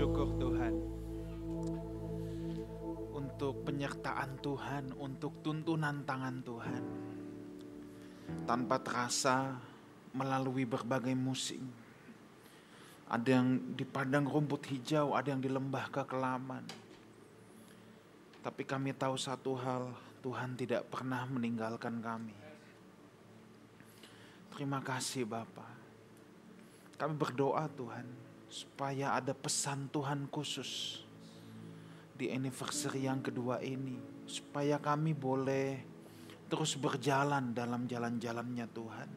bersyukur Tuhan untuk penyertaan Tuhan, untuk tuntunan tangan Tuhan. Tanpa terasa melalui berbagai musim. Ada yang di padang rumput hijau, ada yang di lembah kekelaman. Tapi kami tahu satu hal, Tuhan tidak pernah meninggalkan kami. Terima kasih Bapak. Kami berdoa Tuhan, supaya ada pesan Tuhan khusus di anniversary yang kedua ini supaya kami boleh terus berjalan dalam jalan-jalannya Tuhan.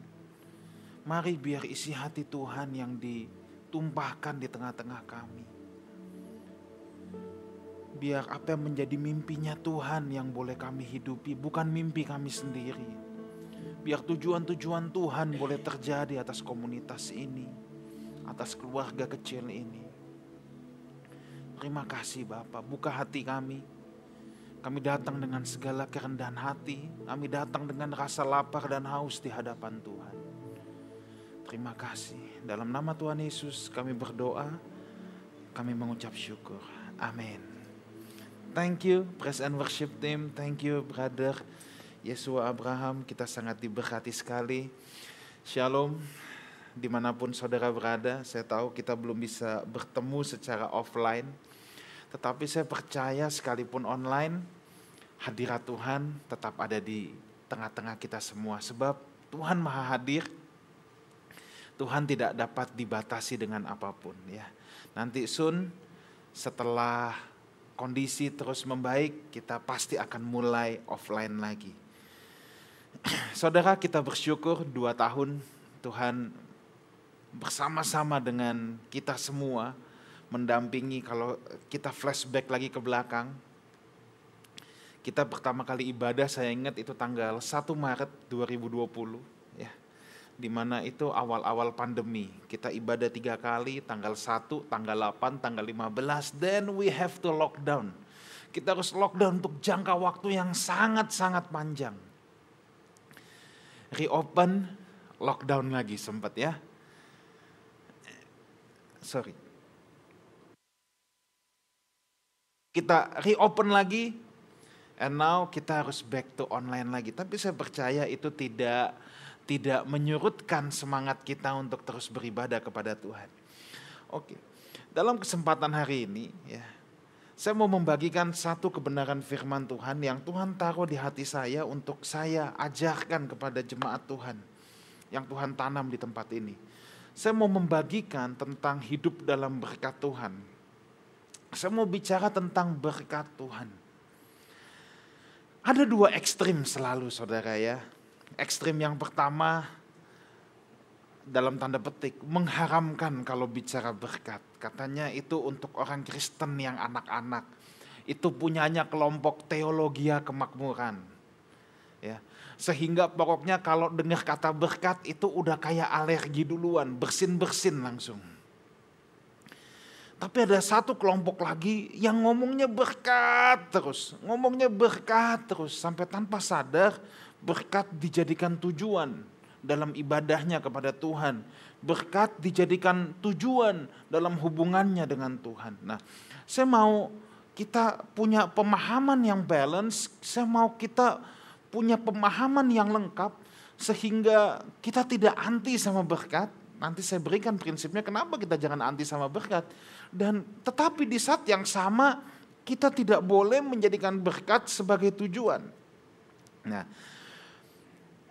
Mari biar isi hati Tuhan yang ditumpahkan di tengah-tengah kami. Biar apa yang menjadi mimpinya Tuhan yang boleh kami hidupi, bukan mimpi kami sendiri. Biar tujuan-tujuan Tuhan boleh terjadi atas komunitas ini, atas keluarga kecil ini. Terima kasih Bapak, buka hati kami. Kami datang dengan segala kerendahan hati. Kami datang dengan rasa lapar dan haus di hadapan Tuhan. Terima kasih. Dalam nama Tuhan Yesus kami berdoa. Kami mengucap syukur. Amin. Thank you, Press and Worship Team. Thank you, Brother Yesua Abraham. Kita sangat diberkati sekali. Shalom di mana pun saudara berada. Saya tahu kita belum bisa bertemu secara offline. Tetapi saya percaya sekalipun online, hadirat Tuhan tetap ada di tengah-tengah kita semua. Sebab Tuhan maha hadir, Tuhan tidak dapat dibatasi dengan apa pun. ya. Nanti soon setelah kondisi terus membaik, kita pasti akan mulai offline lagi. Saudara kita bersyukur dua tahun Tuhan bersama-sama dengan kita semua mendampingi kalau kita flashback lagi ke belakang. Kita pertama kali ibadah saya ingat itu tanggal 1 Maret 2020 ya. Di mana itu awal-awal pandemi. Kita ibadah tiga kali, tanggal 1, tanggal 8, tanggal 15. Then we have to lockdown. Kita harus lockdown untuk jangka waktu yang sangat-sangat panjang. Reopen, lockdown lagi sempat ya. Sorry kita reopen lagi and now kita harus back to online lagi. Tapi saya percaya itu tidak tidak menyurutkan semangat kita untuk terus beribadah kepada Tuhan. Oke. Dalam kesempatan hari ini ya, saya mau membagikan satu kebenaran firman Tuhan yang Tuhan taruh di hati saya untuk saya ajarkan kepada jemaat Tuhan yang Tuhan tanam di tempat ini. Saya mau membagikan tentang hidup dalam berkat Tuhan saya mau bicara tentang berkat Tuhan. Ada dua ekstrim selalu saudara ya. Ekstrim yang pertama dalam tanda petik mengharamkan kalau bicara berkat. Katanya itu untuk orang Kristen yang anak-anak. Itu punyanya kelompok teologia kemakmuran. Ya. Sehingga pokoknya kalau dengar kata berkat itu udah kayak alergi duluan, bersin-bersin langsung. Tapi ada satu kelompok lagi yang ngomongnya berkat terus. Ngomongnya berkat terus. Sampai tanpa sadar berkat dijadikan tujuan dalam ibadahnya kepada Tuhan. Berkat dijadikan tujuan dalam hubungannya dengan Tuhan. Nah saya mau kita punya pemahaman yang balance. Saya mau kita punya pemahaman yang lengkap. Sehingga kita tidak anti sama berkat. Nanti saya berikan prinsipnya kenapa kita jangan anti sama berkat dan tetapi di saat yang sama kita tidak boleh menjadikan berkat sebagai tujuan. Nah,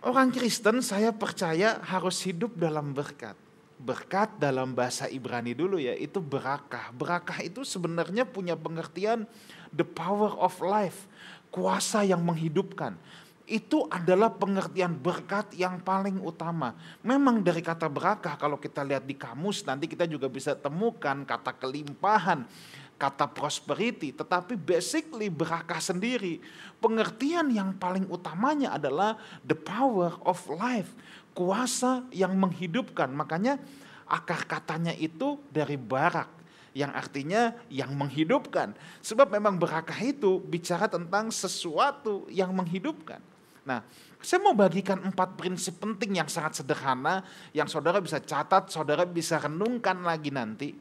orang Kristen saya percaya harus hidup dalam berkat. Berkat dalam bahasa Ibrani dulu ya, itu berakah. Berakah itu sebenarnya punya pengertian the power of life, kuasa yang menghidupkan itu adalah pengertian berkat yang paling utama. Memang dari kata berakah kalau kita lihat di kamus nanti kita juga bisa temukan kata kelimpahan, kata prosperity, tetapi basically berakah sendiri. Pengertian yang paling utamanya adalah the power of life, kuasa yang menghidupkan. Makanya akar katanya itu dari barak yang artinya yang menghidupkan. Sebab memang berakah itu bicara tentang sesuatu yang menghidupkan. Nah, saya mau bagikan empat prinsip penting yang sangat sederhana, yang saudara bisa catat, saudara bisa renungkan lagi nanti.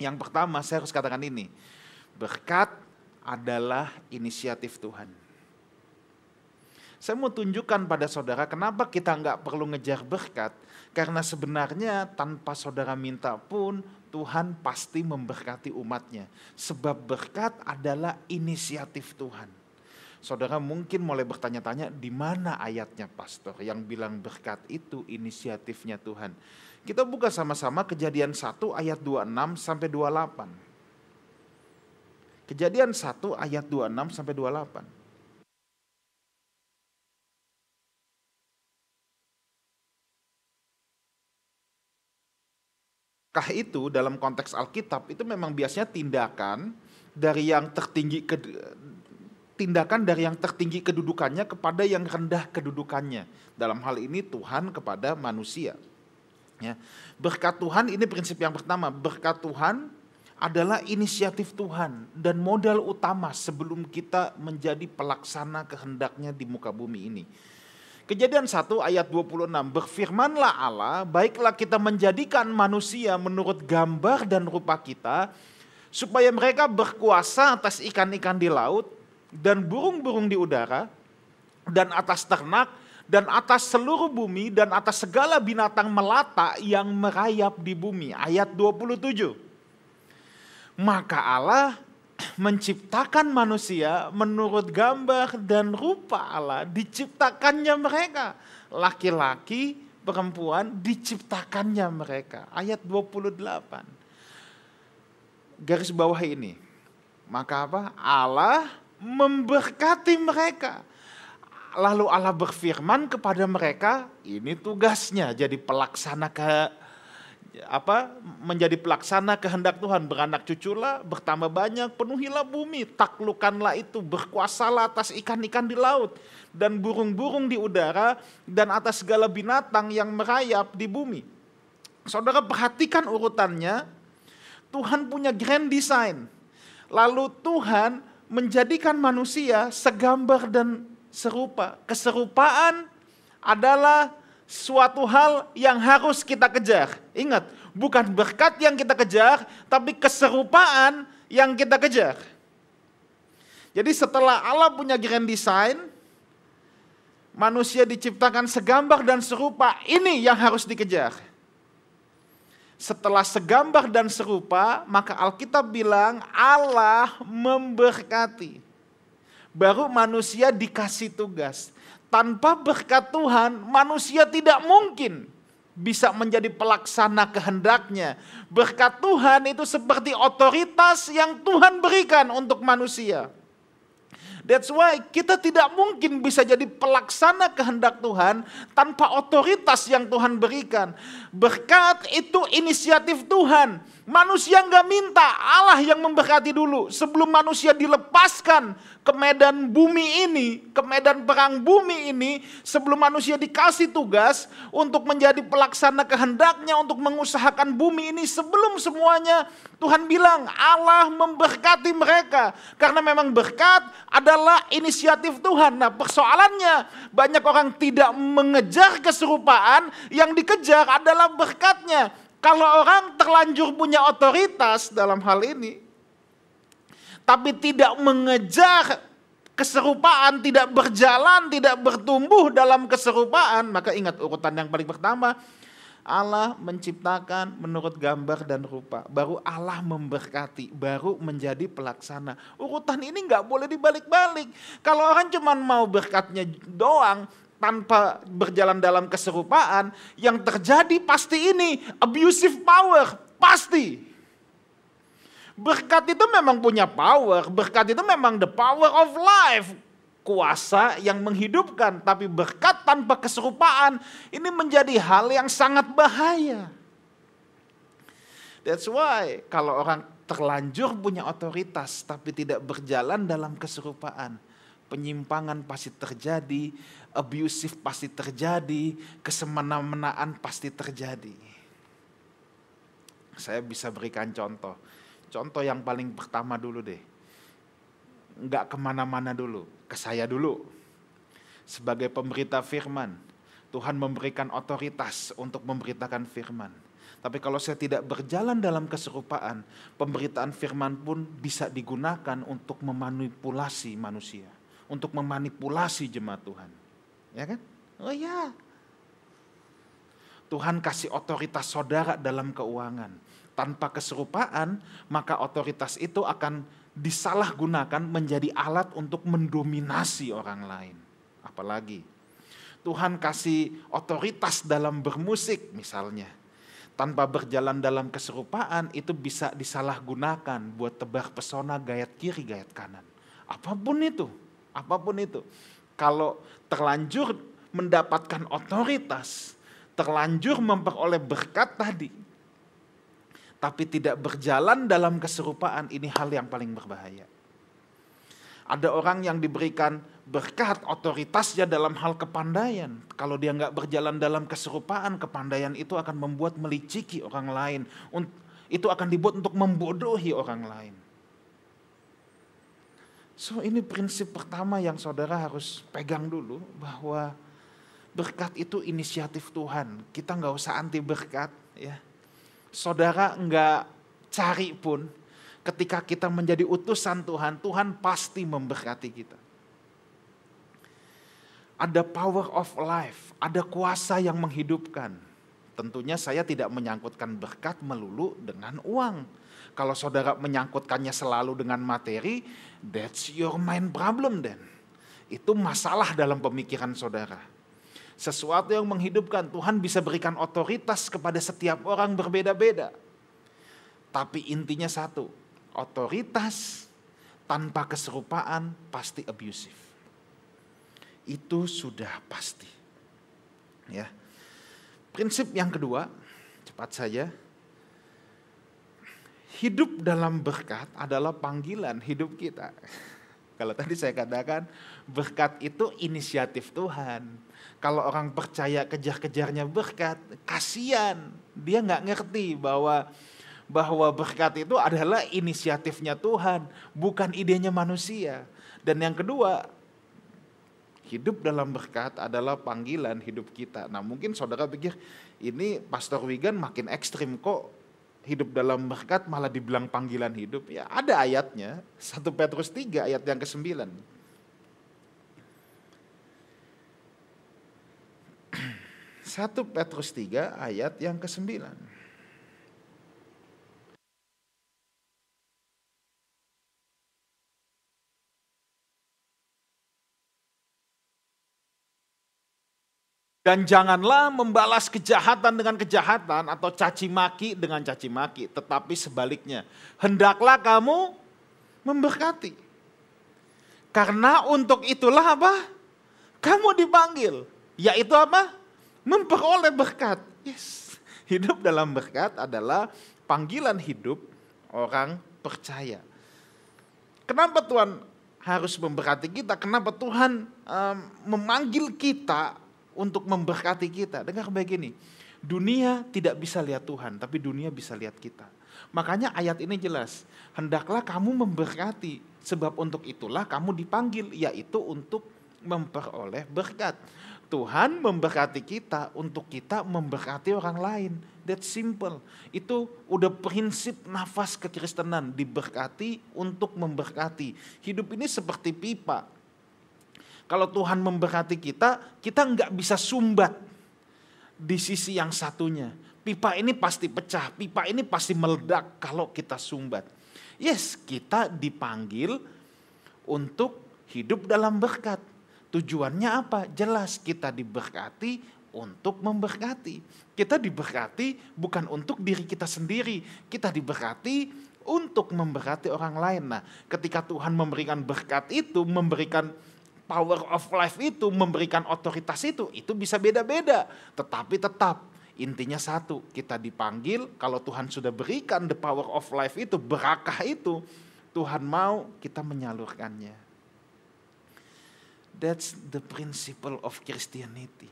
Yang pertama saya harus katakan ini, berkat adalah inisiatif Tuhan. Saya mau tunjukkan pada saudara kenapa kita nggak perlu ngejar berkat. Karena sebenarnya tanpa saudara minta pun Tuhan pasti memberkati umatnya. Sebab berkat adalah inisiatif Tuhan. Saudara mungkin mulai bertanya-tanya di mana ayatnya pastor yang bilang berkat itu inisiatifnya Tuhan. Kita buka sama-sama kejadian 1 ayat 26 sampai 28. Kejadian 1 ayat 26 sampai 28. Kah itu dalam konteks Alkitab itu memang biasanya tindakan dari yang tertinggi ke tindakan dari yang tertinggi kedudukannya kepada yang rendah kedudukannya. Dalam hal ini Tuhan kepada manusia. Ya. Berkat Tuhan ini prinsip yang pertama. Berkat Tuhan adalah inisiatif Tuhan dan modal utama sebelum kita menjadi pelaksana kehendaknya di muka bumi ini. Kejadian 1 ayat 26, berfirmanlah Allah, baiklah kita menjadikan manusia menurut gambar dan rupa kita, supaya mereka berkuasa atas ikan-ikan di laut, dan burung-burung di udara, dan atas ternak, dan atas seluruh bumi, dan atas segala binatang melata yang merayap di bumi. Ayat 27. Maka Allah menciptakan manusia menurut gambar dan rupa Allah, diciptakannya mereka. Laki-laki, perempuan, diciptakannya mereka. Ayat 28. Garis bawah ini. Maka apa? Allah memberkati mereka. Lalu Allah berfirman kepada mereka, ini tugasnya jadi pelaksana ke apa menjadi pelaksana kehendak Tuhan. Beranak cuculah bertambah banyak penuhilah bumi. Taklukanlah itu berkuasalah atas ikan-ikan di laut dan burung-burung di udara dan atas segala binatang yang merayap di bumi. Saudara perhatikan urutannya. Tuhan punya grand design. Lalu Tuhan menjadikan manusia segambar dan serupa keserupaan adalah suatu hal yang harus kita kejar. Ingat, bukan berkat yang kita kejar, tapi keserupaan yang kita kejar. Jadi setelah Allah punya grand design, manusia diciptakan segambar dan serupa, ini yang harus dikejar. Setelah segambar dan serupa, maka Alkitab bilang Allah memberkati. Baru manusia dikasih tugas tanpa berkat Tuhan, manusia tidak mungkin bisa menjadi pelaksana kehendaknya. Berkat Tuhan itu seperti otoritas yang Tuhan berikan untuk manusia. That's why kita tidak mungkin bisa jadi pelaksana kehendak Tuhan tanpa otoritas yang Tuhan berikan. Berkat itu inisiatif Tuhan. Manusia nggak minta, Allah yang memberkati dulu. Sebelum manusia dilepaskan ke medan bumi ini, ke medan perang bumi ini, sebelum manusia dikasih tugas untuk menjadi pelaksana kehendaknya, untuk mengusahakan bumi ini, sebelum semuanya Tuhan bilang Allah memberkati mereka. Karena memang berkat adalah inisiatif Tuhan. Nah persoalannya banyak orang tidak mengejar keserupaan, yang dikejar adalah berkatnya. Kalau orang terlanjur punya otoritas dalam hal ini, tapi tidak mengejar keserupaan, tidak berjalan, tidak bertumbuh dalam keserupaan, maka ingat urutan yang paling pertama, Allah menciptakan menurut gambar dan rupa. Baru Allah memberkati, baru menjadi pelaksana. Urutan ini nggak boleh dibalik-balik. Kalau orang cuma mau berkatnya doang, tanpa berjalan dalam keserupaan, yang terjadi pasti ini abusive power, pasti. Berkat itu memang punya power, berkat itu memang the power of life. Kuasa yang menghidupkan, tapi berkat tanpa keserupaan ini menjadi hal yang sangat bahaya. That's why kalau orang terlanjur punya otoritas tapi tidak berjalan dalam keserupaan, penyimpangan pasti terjadi, abusive pasti terjadi, kesemena-menaan pasti terjadi. Saya bisa berikan contoh Contoh yang paling pertama dulu deh. Nggak ke mana-mana dulu, ke saya dulu. Sebagai pemberita firman, Tuhan memberikan otoritas untuk memberitakan firman. Tapi kalau saya tidak berjalan dalam keserupaan, pemberitaan firman pun bisa digunakan untuk memanipulasi manusia, untuk memanipulasi jemaat Tuhan. Ya kan? Oh ya. Tuhan kasih otoritas saudara dalam keuangan. Tanpa keserupaan, maka otoritas itu akan disalahgunakan menjadi alat untuk mendominasi orang lain. Apalagi Tuhan kasih otoritas dalam bermusik misalnya tanpa berjalan dalam keserupaan itu bisa disalahgunakan buat tebar pesona gayat kiri gayat kanan. Apa pun itu, apa pun itu. Kalau terlanjur mendapatkan otoritas, terlanjur memperoleh berkat tadi, tapi tidak berjalan dalam keserupaan, ini hal yang paling berbahaya. Ada orang yang diberikan berkat otoritasnya dalam hal kepandaian. Kalau dia nggak berjalan dalam keserupaan, kepandaian itu akan membuat meliciki orang lain. Itu akan dibuat untuk membodohi orang lain. So ini prinsip pertama yang saudara harus pegang dulu bahwa berkat itu inisiatif Tuhan. Kita nggak usah anti berkat ya. Saudara nggak cari pun, ketika kita menjadi utusan Tuhan, Tuhan pasti memberkati kita. Ada power of life, ada kuasa yang menghidupkan. Tentunya saya tidak menyangkutkan berkat melulu dengan uang. Kalau saudara menyangkutkannya selalu dengan materi, that's your mind problem then. Itu masalah dalam pemikiran saudara. Sesuatu yang menghidupkan, Tuhan bisa berikan otoritas kepada setiap orang berbeda-beda. Tapi intinya satu, otoritas tanpa keserupaan pasti abusive. Itu sudah pasti. Ya. Prinsip yang kedua, cepat saja. Hidup dalam berkat adalah panggilan hidup kita. Kalau tadi saya katakan berkat itu inisiatif Tuhan. Kalau orang percaya kejar-kejarnya berkat, kasihan. Dia nggak ngerti bahwa bahwa berkat itu adalah inisiatifnya Tuhan, bukan idenya manusia. Dan yang kedua, hidup dalam berkat adalah panggilan hidup kita. Nah mungkin saudara pikir ini Pastor Wigan makin ekstrim kok hidup dalam berkat malah dibilang panggilan hidup. Ya ada ayatnya, 1 Petrus 3 ayat yang ke-9. 1 Petrus 3 ayat yang ke-9. Dan janganlah membalas kejahatan dengan kejahatan atau caci maki dengan caci maki, tetapi sebaliknya, hendaklah kamu memberkati. Karena untuk itulah apa? Kamu dipanggil, yaitu apa? Memperoleh berkat. Yes. Hidup dalam berkat adalah panggilan hidup orang percaya. Kenapa Tuhan harus memberkati kita? Kenapa Tuhan um, memanggil kita untuk memberkati kita. Dengar baik ini. Dunia tidak bisa lihat Tuhan, tapi dunia bisa lihat kita. Makanya ayat ini jelas. Hendaklah kamu memberkati, sebab untuk itulah kamu dipanggil, yaitu untuk memperoleh berkat. Tuhan memberkati kita untuk kita memberkati orang lain. That simple. Itu udah prinsip nafas kekristenan, diberkati untuk memberkati. Hidup ini seperti pipa kalau Tuhan memberkati kita, kita nggak bisa sumbat di sisi yang satunya. Pipa ini pasti pecah, pipa ini pasti meledak kalau kita sumbat. Yes, kita dipanggil untuk hidup dalam berkat. Tujuannya apa? Jelas kita diberkati untuk memberkati. Kita diberkati bukan untuk diri kita sendiri, kita diberkati untuk memberkati orang lain. Nah, ketika Tuhan memberikan berkat itu, memberikan power of life itu, memberikan otoritas itu, itu bisa beda-beda. Tetapi tetap intinya satu, kita dipanggil kalau Tuhan sudah berikan the power of life itu, berakah itu, Tuhan mau kita menyalurkannya. That's the principle of Christianity.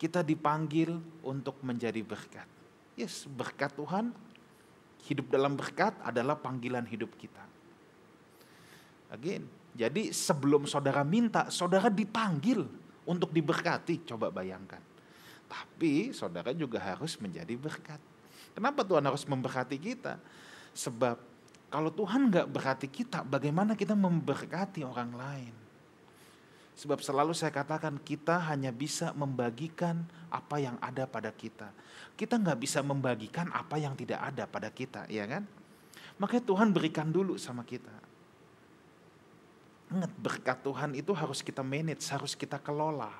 Kita dipanggil untuk menjadi berkat. Yes, berkat Tuhan, hidup dalam berkat adalah panggilan hidup kita. Again, jadi sebelum saudara minta, saudara dipanggil untuk diberkati. Coba bayangkan. Tapi saudara juga harus menjadi berkat. Kenapa Tuhan harus memberkati kita? Sebab kalau Tuhan nggak berkati kita, bagaimana kita memberkati orang lain? Sebab selalu saya katakan kita hanya bisa membagikan apa yang ada pada kita. Kita nggak bisa membagikan apa yang tidak ada pada kita, ya kan? Makanya Tuhan berikan dulu sama kita. Ingat berkat Tuhan itu harus kita manage, harus kita kelola.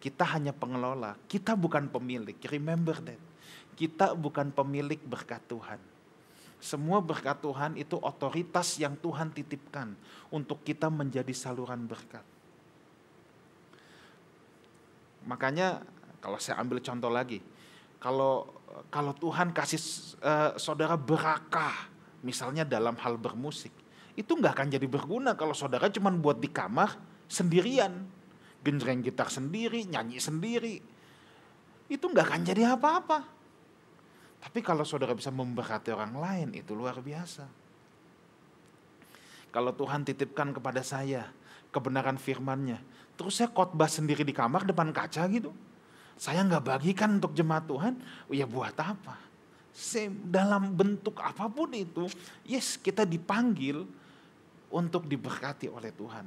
Kita hanya pengelola, kita bukan pemilik. Remember that. Kita bukan pemilik berkat Tuhan. Semua berkat Tuhan itu otoritas yang Tuhan titipkan untuk kita menjadi saluran berkat. Makanya kalau saya ambil contoh lagi, kalau kalau Tuhan kasih uh, saudara berakah, misalnya dalam hal bermusik, itu nggak akan jadi berguna kalau saudara cuma buat di kamar sendirian, genjreng gitar sendiri, nyanyi sendiri, itu nggak akan jadi apa-apa. Tapi kalau saudara bisa memberkati orang lain, itu luar biasa. Kalau Tuhan titipkan kepada saya kebenaran firman-Nya, Terus saya khotbah sendiri di kamar depan kaca gitu. Saya nggak bagikan untuk jemaat Tuhan, ya buat apa? Dalam bentuk apa pun itu, yes kita dipanggil untuk diberkati oleh Tuhan.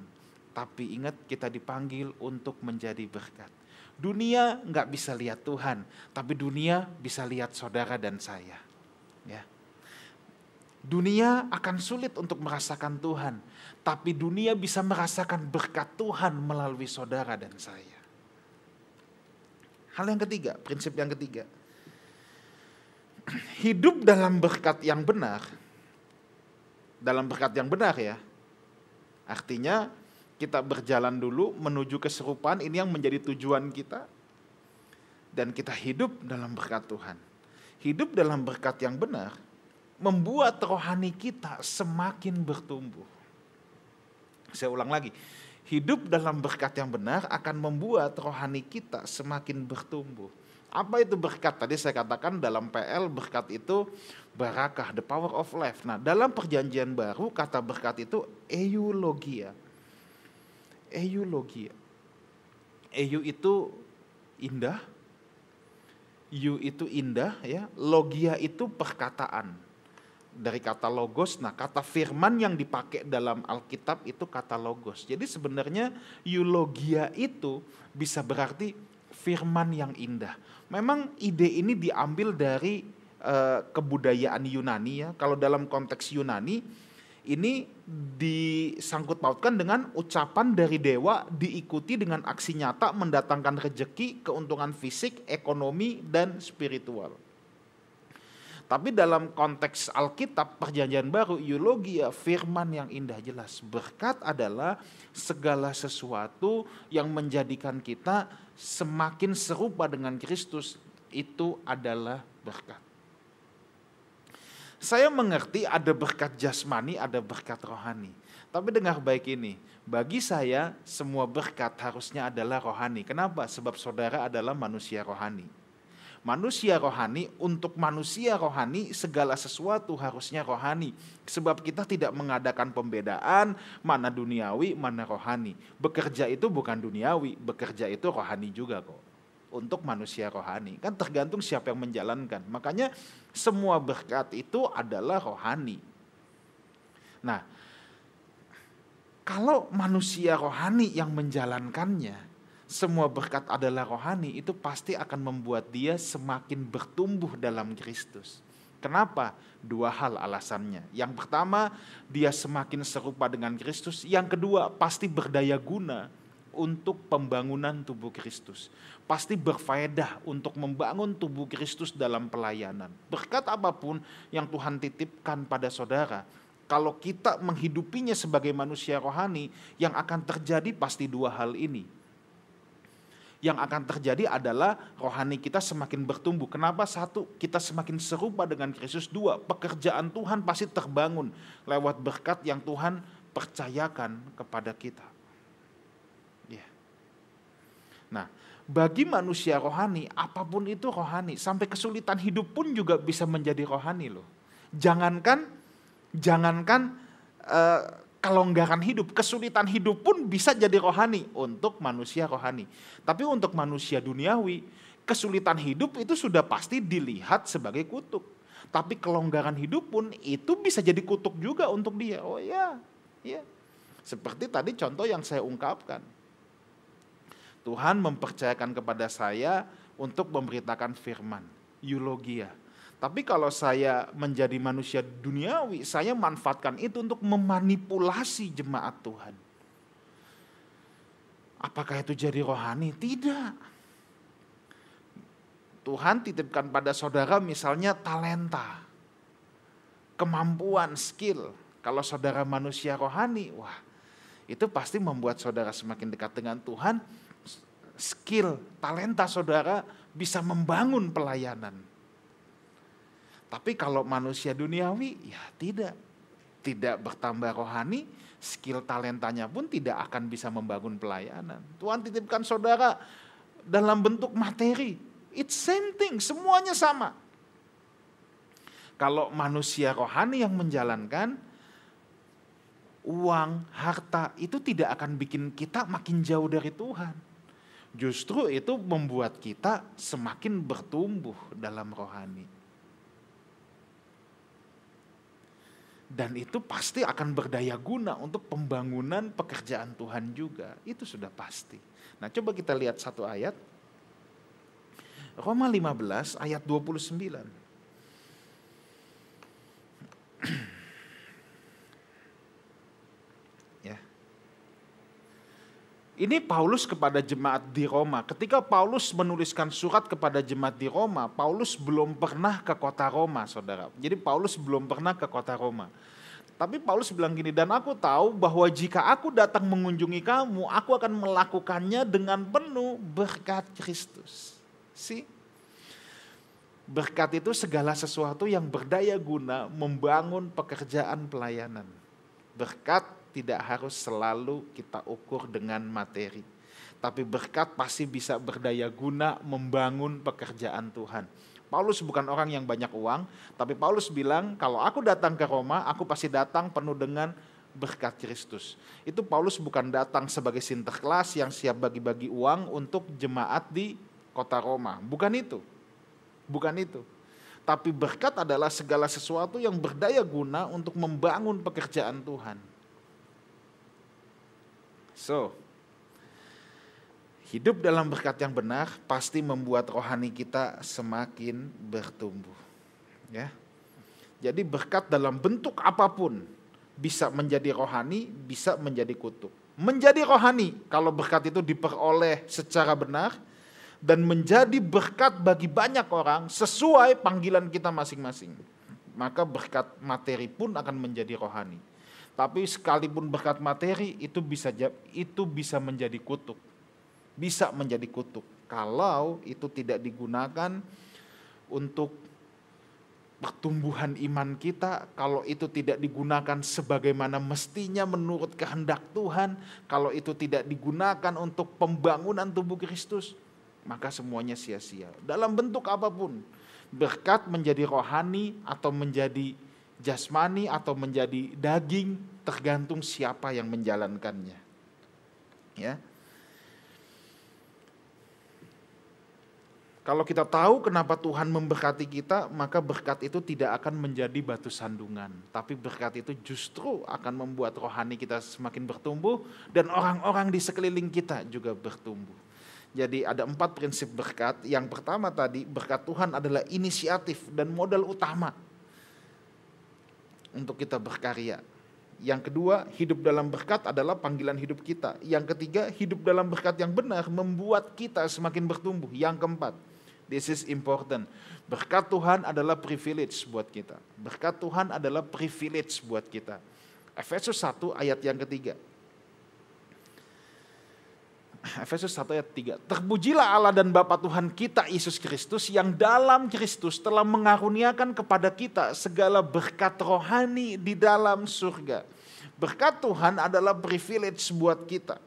Tapi ingat kita dipanggil untuk menjadi berkat. Dunia nggak bisa lihat Tuhan, tapi dunia bisa lihat saudara dan saya. Ya. Dunia akan sulit untuk merasakan Tuhan, tapi dunia bisa merasakan berkat Tuhan melalui saudara dan saya. Hal yang ketiga, prinsip yang ketiga. Hidup dalam berkat yang benar, dalam berkat yang benar ya. Artinya kita berjalan dulu menuju keserupaan ini yang menjadi tujuan kita. Dan kita hidup dalam berkat Tuhan. Hidup dalam berkat yang benar membuat rohani kita semakin bertumbuh. Saya ulang lagi, hidup dalam berkat yang benar akan membuat rohani kita semakin bertumbuh. Apa itu berkat? Tadi saya katakan dalam PL berkat itu barakah, the power of life. Nah dalam perjanjian baru kata berkat itu eulogia. Eulogia. Eu itu indah, you itu indah ya, logia itu perkataan dari kata logos. Nah, kata firman yang dipakai dalam Alkitab itu kata logos. Jadi sebenarnya eulogia itu bisa berarti firman yang indah. Memang ide ini diambil dari uh, kebudayaan Yunani ya. Kalau dalam konteks Yunani ini disangkut pautkan dengan ucapan dari dewa diikuti dengan aksi nyata mendatangkan rejeki, keuntungan fisik, ekonomi dan spiritual. Tapi dalam konteks Alkitab perjanjian baru eulogia firman yang indah jelas. Berkat adalah segala sesuatu yang menjadikan kita semakin serupa dengan Kristus itu adalah berkat. Saya mengerti ada berkat jasmani, ada berkat rohani. Tapi dengar baik ini, bagi saya semua berkat harusnya adalah rohani. Kenapa? Sebab saudara adalah manusia rohani manusia rohani untuk manusia rohani segala sesuatu harusnya rohani. Sebab kita tidak mengadakan pembedaan mana duniawi mana rohani. Bekerja itu bukan duniawi bekerja itu rohani juga kok. Untuk manusia rohani. Kan tergantung siapa yang menjalankan. Makanya semua berkat itu adalah rohani. Nah kalau manusia rohani yang menjalankannya semua berkat adalah rohani, itu pasti akan membuat dia semakin bertumbuh dalam Kristus. Kenapa? Dua hal alasannya. Yang pertama, dia semakin serupa dengan Kristus. Yang kedua, pasti berdaya guna untuk pembangunan tubuh Kristus. Pasti berfaedah untuk membangun tubuh Kristus dalam pelayanan. Berkat apa pun yang Tuhan titipkan pada saudara, kalau kita menghidupinya sebagai manusia rohani, yang akan terjadi pasti dua hal ini yang akan terjadi adalah rohani kita semakin bertumbuh. Kenapa? Satu, kita semakin serupa dengan Kristus. Dua, pekerjaan Tuhan pasti terbangun lewat berkat yang Tuhan percayakan kepada kita. Ya. Nah, bagi manusia rohani, apa pun itu rohani, sampai kesulitan hidup pun juga bisa menjadi rohani loh. Jangankan, jangankan uh, kelonggaran hidup, kesulitan hidup pun bisa jadi rohani untuk manusia rohani. Tapi untuk manusia duniawi, kesulitan hidup itu sudah pasti dilihat sebagai kutuk. Tapi kelonggaran hidup pun itu bisa jadi kutuk juga untuk dia. Oh ya, ya. Seperti tadi contoh yang saya ungkapkan. Tuhan mempercayakan kepada saya untuk memberitakan firman, eulogia. Tapi kalau saya menjadi manusia duniawi, saya manfaatkan itu untuk memanipulasi jemaat Tuhan. Apakah itu jadi rohani? Tidak. Tuhan titipkan pada saudara misalnya talenta, kemampuan, skill. Kalau saudara manusia rohani, wah itu pasti membuat saudara semakin dekat dengan Tuhan. Skill, talenta saudara bisa membangun pelayanan. Tapi kalau manusia duniawi, ya tidak. Tidak bertambah rohani, skill talentanya pun tidak akan bisa membangun pelayanan. Tuhan titipkan saudara dalam bentuk materi, It's same thing, semuanya sama. Kalau manusia rohani yang menjalankan, uang, harta itu tidak akan bikin kita makin jauh dari Tuhan. Justru itu membuat kita semakin bertumbuh dalam rohani. Dan itu pasti akan berdaya guna untuk pembangunan pekerjaan Tuhan juga. Itu sudah pasti. Nah coba kita lihat satu ayat Roma 15 ayat 29. ya. Ini Paulus kepada jemaat di Roma. Ketika Paulus menuliskan surat kepada jemaat di Roma, Paulus belum pernah ke kota Roma, saudara. Jadi Paulus belum pernah ke kota Roma. Tapi Paulus bilang gini, dan aku tahu bahwa jika aku datang mengunjungi kamu, aku akan melakukannya dengan penuh berkat Kristus. See? Berkat itu segala sesuatu yang berdaya guna membangun pekerjaan pelayanan. Berkat tidak harus selalu kita ukur dengan materi. Tapi berkat pasti bisa berdaya guna membangun pekerjaan Tuhan. Paulus bukan orang yang banyak uang, tapi Paulus bilang kalau aku datang ke Roma, aku pasti datang penuh dengan berkat Kristus. Itu Paulus bukan datang sebagai sinterklas yang siap bagi-bagi uang untuk jemaat di kota Roma. Bukan itu. Bukan itu. Tapi berkat adalah segala sesuatu yang berdaya guna untuk membangun pekerjaan Tuhan. So, hidup dalam berkat yang benar pasti membuat rohani kita semakin bertumbuh. Ya. Jadi berkat dalam bentuk apa pun bisa menjadi rohani, bisa menjadi kutuk. Menjadi rohani kalau berkat itu diperoleh secara benar, dan menjadi berkat bagi banyak orang sesuai panggilan kita masing-masing. Maka berkat materi pun akan menjadi rohani. Tapi sekalipun berkat materi itu bisa itu bisa menjadi kutuk. Bisa menjadi kutuk kalau itu tidak digunakan untuk pertumbuhan iman kita, kalau itu tidak digunakan sebagaimana mestinya menurut kehendak Tuhan, kalau itu tidak digunakan untuk pembangunan tubuh Kristus, maka semuanya sia-sia. Dalam bentuk apa pun, berkat menjadi rohani atau menjadi jasmani atau menjadi daging tergantung siapa yang menjalankannya. Ya. Kalau kita tahu kenapa Tuhan memberkati kita, maka berkat itu tidak akan menjadi batu sandungan. Tapi berkat itu justru akan membuat rohani kita semakin bertumbuh dan orang-orang di sekeliling kita juga bertumbuh. Jadi ada empat prinsip berkat. Yang pertama tadi berkat Tuhan adalah inisiatif dan modal utama untuk kita berkarya. Yang kedua, hidup dalam berkat adalah panggilan hidup kita. Yang ketiga, hidup dalam berkat yang benar membuat kita semakin bertumbuh. Yang keempat, this is important. Berkat Tuhan adalah privilege buat kita. Berkat Tuhan adalah privilege buat kita. Efesus 1 ayat yang ketiga. Efesus 1 ayat 3. Terpujilah Allah dan Bapa Tuhan kita Yesus Kristus yang dalam Kristus telah mengaruniakan kepada kita segala berkat rohani di dalam surga. Berkat Tuhan adalah privilege buat kita.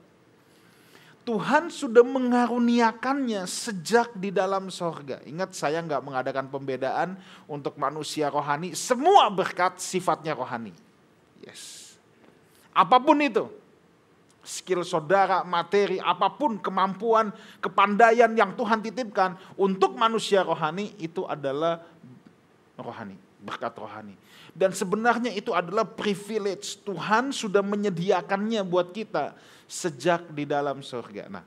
Tuhan sudah mengaruniakannya sejak di dalam sorga. Ingat saya nggak mengadakan pembedaan untuk manusia rohani. Semua berkat sifatnya rohani. Yes. Apa pun itu skill saudara, materi, apa pun kemampuan, kepandaian yang Tuhan titipkan untuk manusia rohani itu adalah rohani, berkat rohani. Dan sebenarnya itu adalah privilege. Tuhan sudah menyediakannya buat kita sejak di dalam surga. Nah,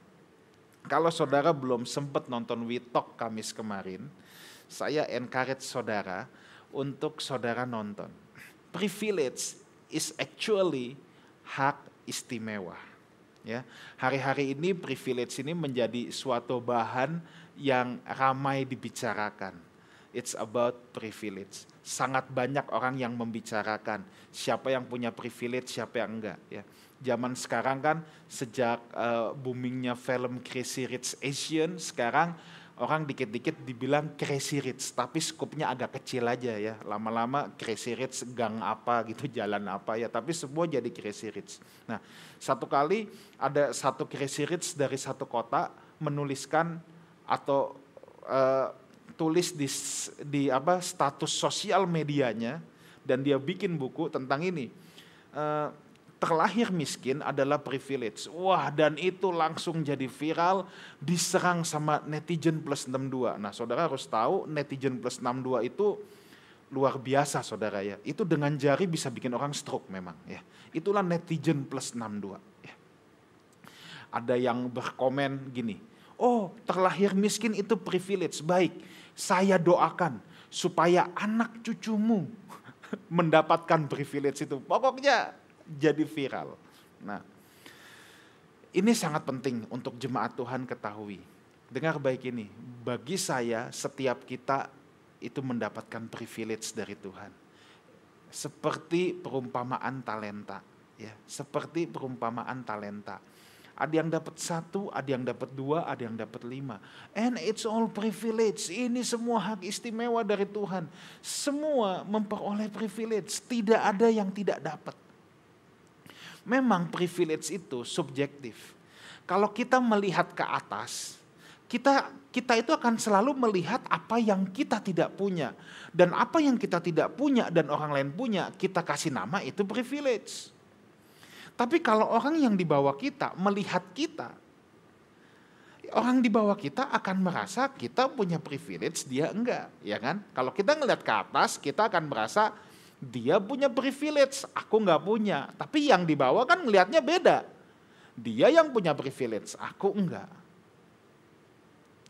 kalau saudara belum sempat nonton Witok Kamis kemarin, saya encourage saudara untuk saudara nonton. Privilege is actually hak istimewa. Ya, hari-hari ini privilege ini menjadi suatu bahan yang ramai dibicarakan. It's about privilege. Sangat banyak orang yang membicarakan siapa yang punya privilege, siapa yang enggak. Ya, zaman sekarang kan sejak uh, boomingnya film Crazy Rich Asian, sekarang orang dikit-dikit dibilang crazy rich, tapi skupnya agak kecil aja ya. Lama-lama crazy rich gang apa gitu, jalan apa ya, tapi semua jadi crazy rich. Nah, satu kali ada satu crazy rich dari satu kota menuliskan atau uh, tulis di di apa status sosial medianya dan dia bikin buku tentang ini. Uh, terlahir miskin adalah privilege. Wah, dan itu langsung jadi viral, diserang sama netizen plus 62. Nah, saudara harus tahu netizen plus 62 itu luar biasa saudara ya. Itu dengan jari bisa bikin orang stroke memang ya. Itulah netizen plus 62 ya. Ada yang berkomen gini, oh terlahir miskin itu privilege. Baik, saya doakan supaya anak cucumu mendapatkan privilege itu. Pokoknya jadi viral. Nah, ini sangat penting untuk jemaat Tuhan ketahui. Dengar baik ini, bagi saya setiap kita itu mendapatkan privilege dari Tuhan. Seperti perumpamaan talenta, ya, seperti perumpamaan talenta. Ada yang dapat satu, ada yang dapat dua, ada yang dapat lima. And it's all privilege. Ini semua hak istimewa dari Tuhan. Semua memperoleh privilege. Tidak ada yang tidak dapat. Memang privilege itu subjektif. Kalau kita melihat ke atas, kita kita itu akan selalu melihat apa yang kita tidak punya dan apa yang kita tidak punya dan orang lain punya, kita kasih nama itu privilege. Tapi kalau orang yang di bawah kita melihat kita, orang di bawah kita akan merasa kita punya privilege, dia enggak, ya kan? Kalau kita ngelihat ke atas, kita akan merasa dia punya privilege, aku nggak punya. Tapi yang dibawa kan ngelihatnya beda. Dia yang punya privilege, aku enggak.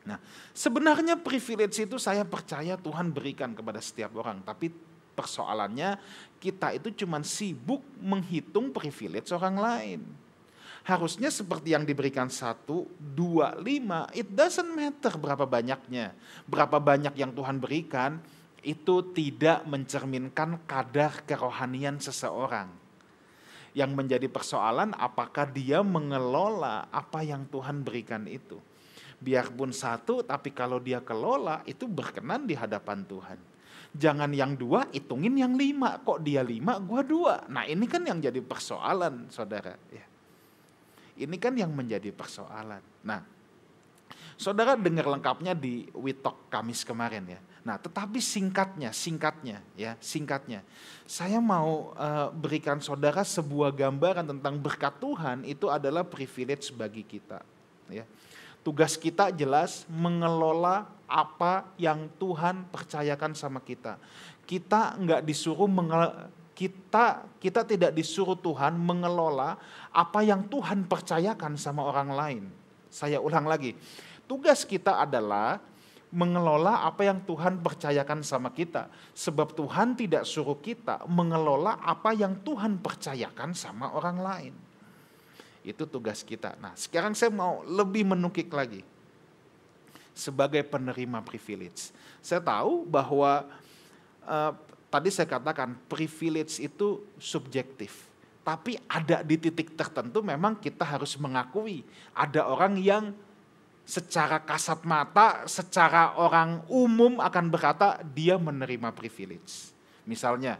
Nah, sebenarnya privilege itu saya percaya Tuhan berikan kepada setiap orang. Tapi persoalannya kita itu cuma sibuk menghitung privilege orang lain. Harusnya seperti yang diberikan satu, dua, lima, it doesn't matter berapa banyaknya. Berapa banyak yang Tuhan berikan, itu tidak mencerminkan kadar kerohanian seseorang. Yang menjadi persoalan apakah dia mengelola apa yang Tuhan berikan itu. Biarpun satu, tapi kalau dia kelola itu berkenan di hadapan Tuhan. Jangan yang dua, hitungin yang lima. Kok dia lima, gua dua. Nah ini kan yang jadi persoalan saudara. Ya. Ini kan yang menjadi persoalan. Nah, saudara dengar lengkapnya di Witok Kamis kemarin ya Nah, tetapi singkatnya, singkatnya ya, singkatnya. Saya mau uh, berikan saudara sebuah gambaran tentang berkat Tuhan itu adalah privilege bagi kita, ya. Tugas kita jelas mengelola apa yang Tuhan percayakan sama kita. Kita nggak disuruh mengel kita kita tidak disuruh Tuhan mengelola apa yang Tuhan percayakan sama orang lain. Saya ulang lagi. Tugas kita adalah mengelola apa yang Tuhan percayakan sama kita. Sebab Tuhan tidak suruh kita mengelola apa yang Tuhan percayakan sama orang lain. Itu tugas kita. Nah sekarang saya mau lebih menukik lagi. Sebagai penerima privilege. Saya tahu bahwa uh, tadi saya katakan privilege itu subjektif. Tapi ada di titik tertentu memang kita harus mengakui. Ada orang yang secara kasat mata, secara orang umum akan berkata dia menerima privilege. Misalnya,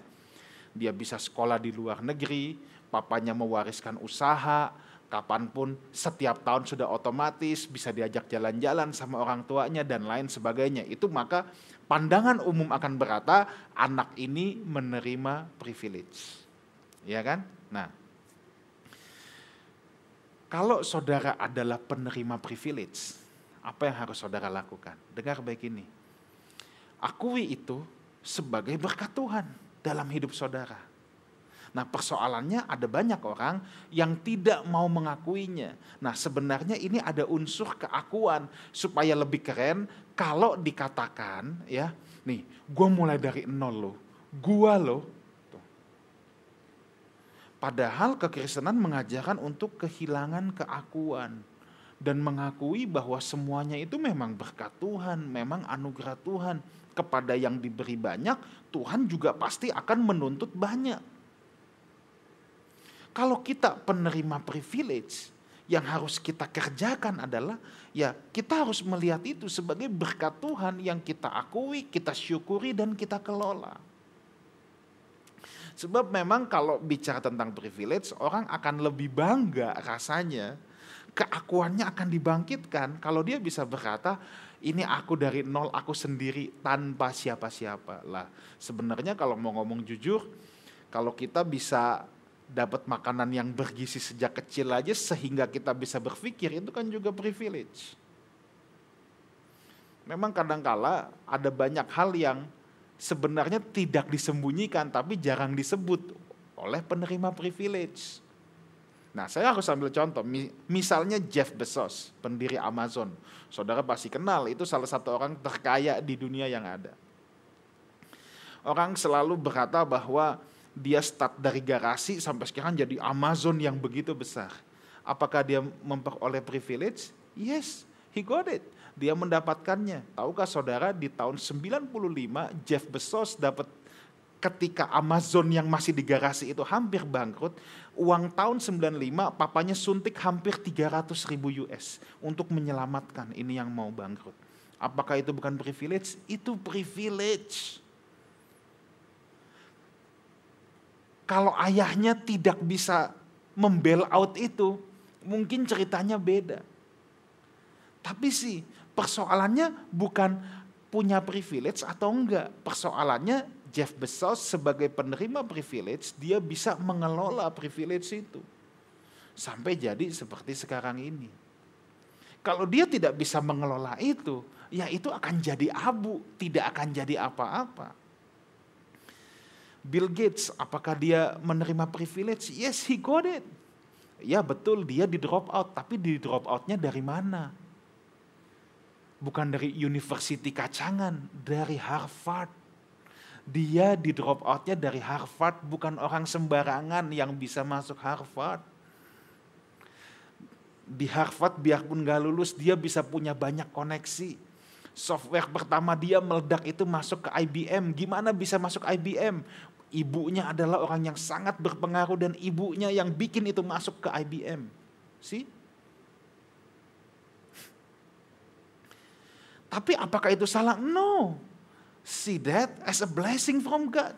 dia bisa sekolah di luar negeri, papanya mewariskan usaha, kapan pun setiap tahun sudah otomatis bisa diajak jalan-jalan sama orang tuanya dan lain sebagainya. Itu maka pandangan umum akan berkata anak ini menerima privilege. Ya kan? Nah, Kalau saudara adalah penerima privilege, apa yang harus saudara lakukan? Dengar baik ini. Akui itu sebagai berkat Tuhan dalam hidup saudara. Nah persoalannya ada banyak orang yang tidak mau mengakuinya. Nah sebenarnya ini ada unsur keakuan supaya lebih keren kalau dikatakan ya, nih gue mulai dari nol loh, gue loh. Padahal kekristenan mengajarkan untuk kehilangan keakuan dan mengakui bahwa semuanya itu memang berkat Tuhan, memang anugerah Tuhan. Kepada yang diberi banyak, Tuhan juga pasti akan menuntut banyak. Kalau kita penerima privilege, yang harus kita kerjakan adalah ya kita harus melihat itu sebagai berkat Tuhan yang kita akui, kita syukuri dan kita kelola. Sebab memang kalau bicara tentang privilege, orang akan lebih bangga rasanya, keakuannya akan dibangkitkan kalau dia bisa berkata, ini aku dari nol, aku sendiri tanpa siapa-siapa. Lah, sebenarnya kalau mau ngomong jujur, kalau kita bisa dapat makanan yang bergizi sejak kecil aja sehingga kita bisa berpikir itu kan juga privilege. Memang kadangkala ada banyak hal yang sebenarnya tidak disembunyikan tapi jarang disebut oleh penerima privilege. Nah, saya harus ambil contoh. Misalnya Jeff Bezos, pendiri Amazon. Saudara pasti kenal, itu salah satu orang terkaya di dunia yang ada. Orang selalu berkata bahwa dia start dari garasi sampai sekarang jadi Amazon yang begitu besar. Apakah dia memperoleh privilege? Yes, he got it. Dia mendapatkannya. Tahukah saudara di tahun 95 Jeff Bezos dapat ketika Amazon yang masih di garasi itu hampir bangkrut, uang tahun 95 papanya suntik hampir 300 ribu US untuk menyelamatkan ini yang mau bangkrut. Apakah itu bukan privilege? Itu privilege. kalau ayahnya tidak bisa membel out itu, mungkin ceritanya beda. Tapi sih persoalannya bukan punya privilege atau enggak. Persoalannya Jeff Bezos sebagai penerima privilege, dia bisa mengelola privilege itu. Sampai jadi seperti sekarang ini. Kalau dia tidak bisa mengelola itu, ya itu akan jadi abu, tidak akan jadi apa-apa. Bill Gates, apakah dia menerima privilege? Yes, he got it. Ya betul, dia di drop out. Tapi di drop outnya dari mana? Bukan dari university kacangan, dari Harvard. Dia di drop outnya dari Harvard, bukan orang sembarangan yang bisa masuk Harvard. Di Harvard biarpun gak lulus, dia bisa punya banyak koneksi. Software pertama dia meledak itu masuk ke IBM. Gimana bisa masuk IBM? ibunya adalah orang yang sangat berpengaruh dan ibunya yang bikin itu masuk ke IBM. See? Tapi apakah itu salah? No. See that as a blessing from God.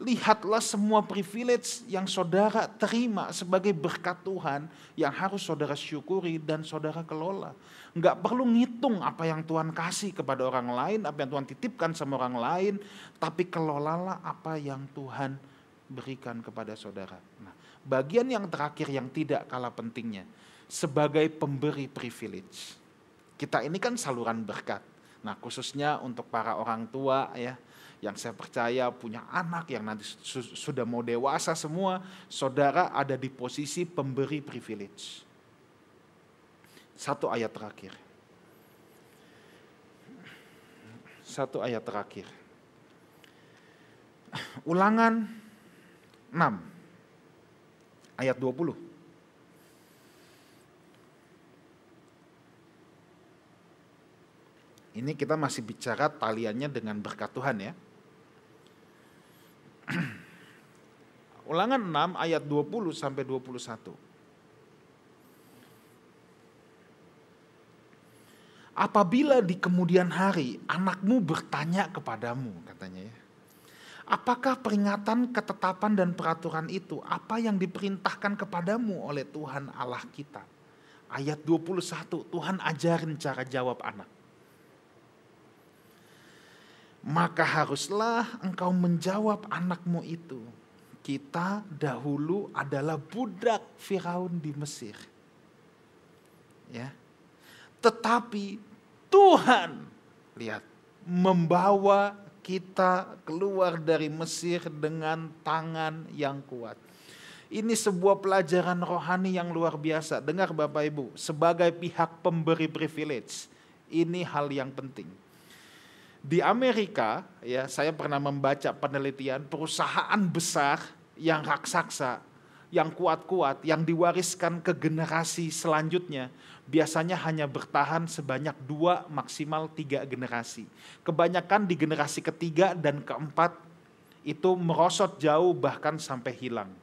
Lihatlah semua privilege yang saudara terima sebagai berkat Tuhan yang harus saudara syukuri dan saudara kelola. Enggak perlu ngitung apa yang Tuhan kasih kepada orang lain, apa yang Tuhan titipkan sama orang lain, tapi kelolalah apa yang Tuhan berikan kepada saudara. Nah, bagian yang terakhir yang tidak kalah pentingnya, sebagai pemberi privilege. Kita ini kan saluran berkat. Nah, khususnya untuk para orang tua ya, yang saya percaya punya anak yang nanti sudah mau dewasa semua, saudara ada di posisi pemberi privilege. Satu ayat terakhir. Satu ayat terakhir. Ulangan 6 ayat 20. Ini kita masih bicara taliannya dengan berkat Tuhan ya. Ulangan 6 ayat 20 sampai 21. Apabila di kemudian hari anakmu bertanya kepadamu, katanya ya. Apakah peringatan, ketetapan dan peraturan itu apa yang diperintahkan kepadamu oleh Tuhan Allah kita? Ayat 21, Tuhan ajarin cara jawab anak. Maka haruslah engkau menjawab anakmu itu. Kita dahulu adalah budak Firaun di Mesir Ya. Tetapi Tuhan, lihat, membawa kita keluar dari Mesir dengan tangan yang kuat. Ini sebuah pelajaran rohani yang luar biasa. Dengar Bapak Ibu, sebagai pihak pemberi privilege, ini hal yang penting. Di Amerika, ya saya pernah membaca penelitian perusahaan besar yang raksasa, yang kuat-kuat, yang diwariskan ke generasi selanjutnya, biasanya hanya bertahan sebanyak dua maksimal tiga generasi. Kebanyakan di generasi ketiga dan keempat itu merosot jauh bahkan sampai hilang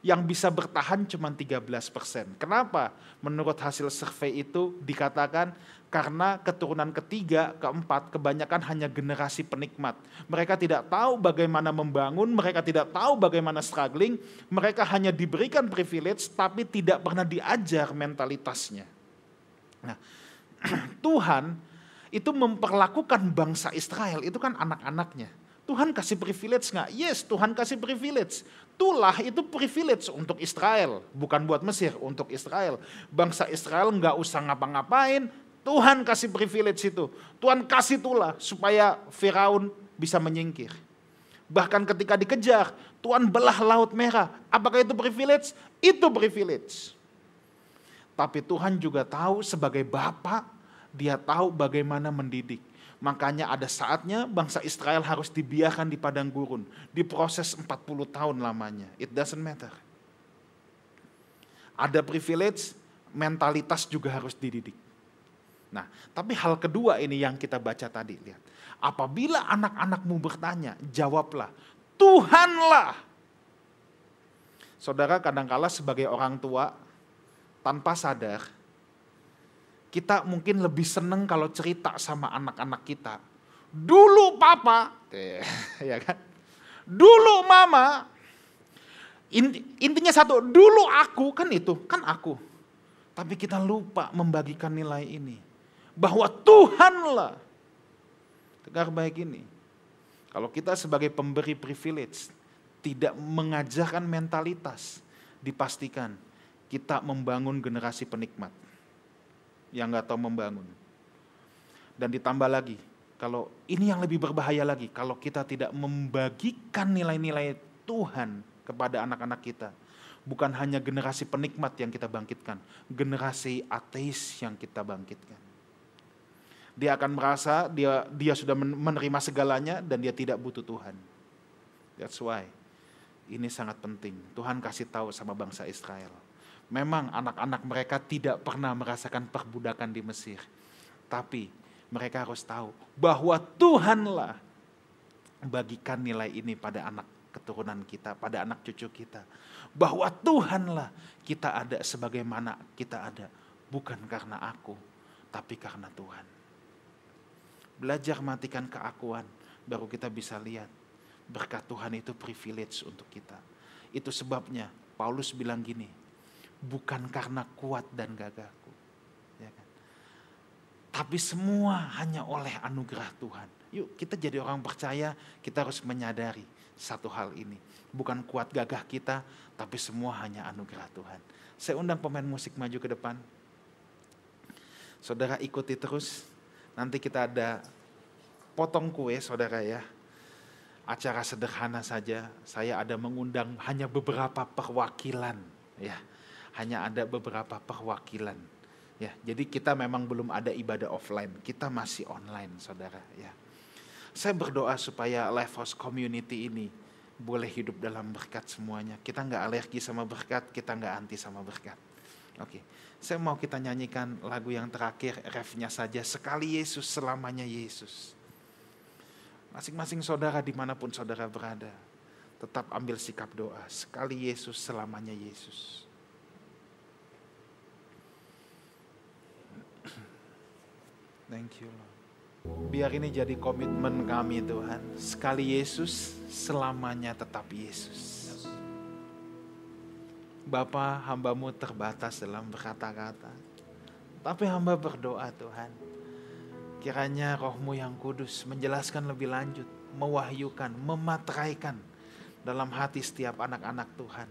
yang bisa bertahan cuma 13 persen. Kenapa? Menurut hasil survei itu dikatakan karena keturunan ketiga, keempat, kebanyakan hanya generasi penikmat. Mereka tidak tahu bagaimana membangun, mereka tidak tahu bagaimana struggling, mereka hanya diberikan privilege tapi tidak pernah diajar mentalitasnya. Nah, Tuhan itu memperlakukan bangsa Israel, itu kan anak-anaknya. Tuhan kasih privilege nggak? Yes, Tuhan kasih privilege. Itulah itu privilege untuk Israel, bukan buat Mesir, untuk Israel. Bangsa Israel nggak usah ngapa-ngapain, Tuhan kasih privilege itu. Tuhan kasih tulah supaya Firaun bisa menyingkir. Bahkan ketika dikejar, Tuhan belah laut merah. Apakah itu privilege? Itu privilege. Tapi Tuhan juga tahu sebagai Bapak, dia tahu bagaimana mendidik. Makanya ada saatnya bangsa Israel harus dibiarkan di padang gurun. Diproses 40 tahun lamanya. It doesn't matter. Ada privilege, mentalitas juga harus dididik. Nah, tapi hal kedua ini yang kita baca tadi, lihat. Apabila anak-anakmu bertanya, jawablah, Tuhanlah. Saudara kadangkala sebagai orang tua, tanpa sadar, kita mungkin lebih seneng kalau cerita sama anak-anak kita. Dulu papa, ya kan? Dulu mama, intinya satu, dulu aku kan itu, kan aku. Tapi kita lupa membagikan nilai ini. Bahwa Tuhanlah. Dengar baik ini. Kalau kita sebagai pemberi privilege tidak mengajarkan mentalitas, dipastikan kita membangun generasi penikmat yang nggak tahu membangun. Dan ditambah lagi, kalau ini yang lebih berbahaya lagi, kalau kita tidak membagikan nilai-nilai Tuhan kepada anak-anak kita, bukan hanya generasi penikmat yang kita bangkitkan, generasi ateis yang kita bangkitkan. Dia akan merasa dia dia sudah menerima segalanya dan dia tidak butuh Tuhan. That's why ini sangat penting. Tuhan kasih tahu sama bangsa Israel Memang anak-anak mereka tidak pernah merasakan perbudakan di Mesir. Tapi mereka harus tahu bahwa Tuhanlah bagikan nilai ini pada anak keturunan kita, pada anak cucu kita. Bahwa Tuhanlah kita ada sebagaimana kita ada. Bukan karena aku, tapi karena Tuhan. Belajar matikan keakuan, baru kita bisa lihat berkat Tuhan itu privilege untuk kita. Itu sebabnya Paulus bilang gini, bukan karena kuat dan gagahku. Ya kan? Tapi semua hanya oleh anugerah Tuhan. Yuk kita jadi orang percaya, kita harus menyadari satu hal ini. Bukan kuat gagah kita, tapi semua hanya anugerah Tuhan. Saya undang pemain musik maju ke depan. Saudara ikuti terus. Nanti kita ada potong kue saudara ya. Acara sederhana saja. Saya ada mengundang hanya beberapa perwakilan ya hanya ada beberapa perwakilan. Ya, jadi kita memang belum ada ibadah offline, kita masih online, saudara. Ya, saya berdoa supaya Life House Community ini boleh hidup dalam berkat semuanya. Kita nggak alergi sama berkat, kita nggak anti sama berkat. Oke, saya mau kita nyanyikan lagu yang terakhir, refnya saja. Sekali Yesus, selamanya Yesus. Masing-masing saudara di mana pun saudara berada, tetap ambil sikap doa. Sekali Yesus, selamanya Yesus. Thank you Lord. Biar ini jadi komitmen kami Tuhan. Sekali Yesus, selamanya tetap Yesus. Bapa, hambamu terbatas dalam berkata-kata. Tapi hamba berdoa Tuhan. Kiranya rohmu yang kudus menjelaskan lebih lanjut. Mewahyukan, mematraikan dalam hati setiap anak-anak Tuhan.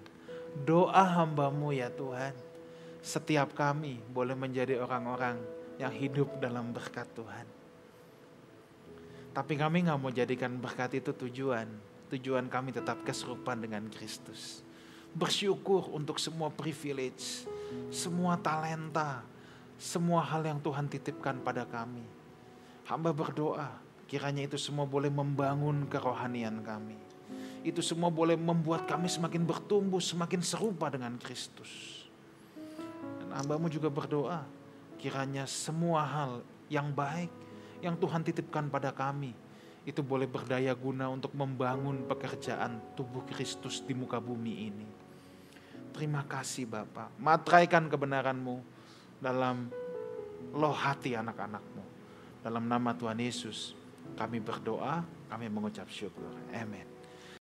Doa hambamu ya Tuhan. setiap kami boleh menjadi orang-orang yang hidup dalam berkat Tuhan. Tapi kami nggak mau jadikan berkat itu tujuan. Tujuan kami tetap keserupaan dengan Kristus. Bersyukur untuk semua privilege, semua talenta, semua hal yang Tuhan titipkan pada kami. Hamba berdoa, kiranya itu semua boleh membangun kerohanian kami. Itu semua boleh membuat kami semakin bertumbuh, semakin serupa dengan Kristus. Dan hambamu juga berdoa, kiranya semua hal yang baik yang Tuhan titipkan pada kami itu boleh berdaya guna untuk membangun pekerjaan tubuh Kristus di muka bumi ini. Terima kasih Bapak, matraikan kebenaranmu dalam loh hati anak-anakmu. Dalam nama Tuhan Yesus kami berdoa, kami mengucap syukur. Amin.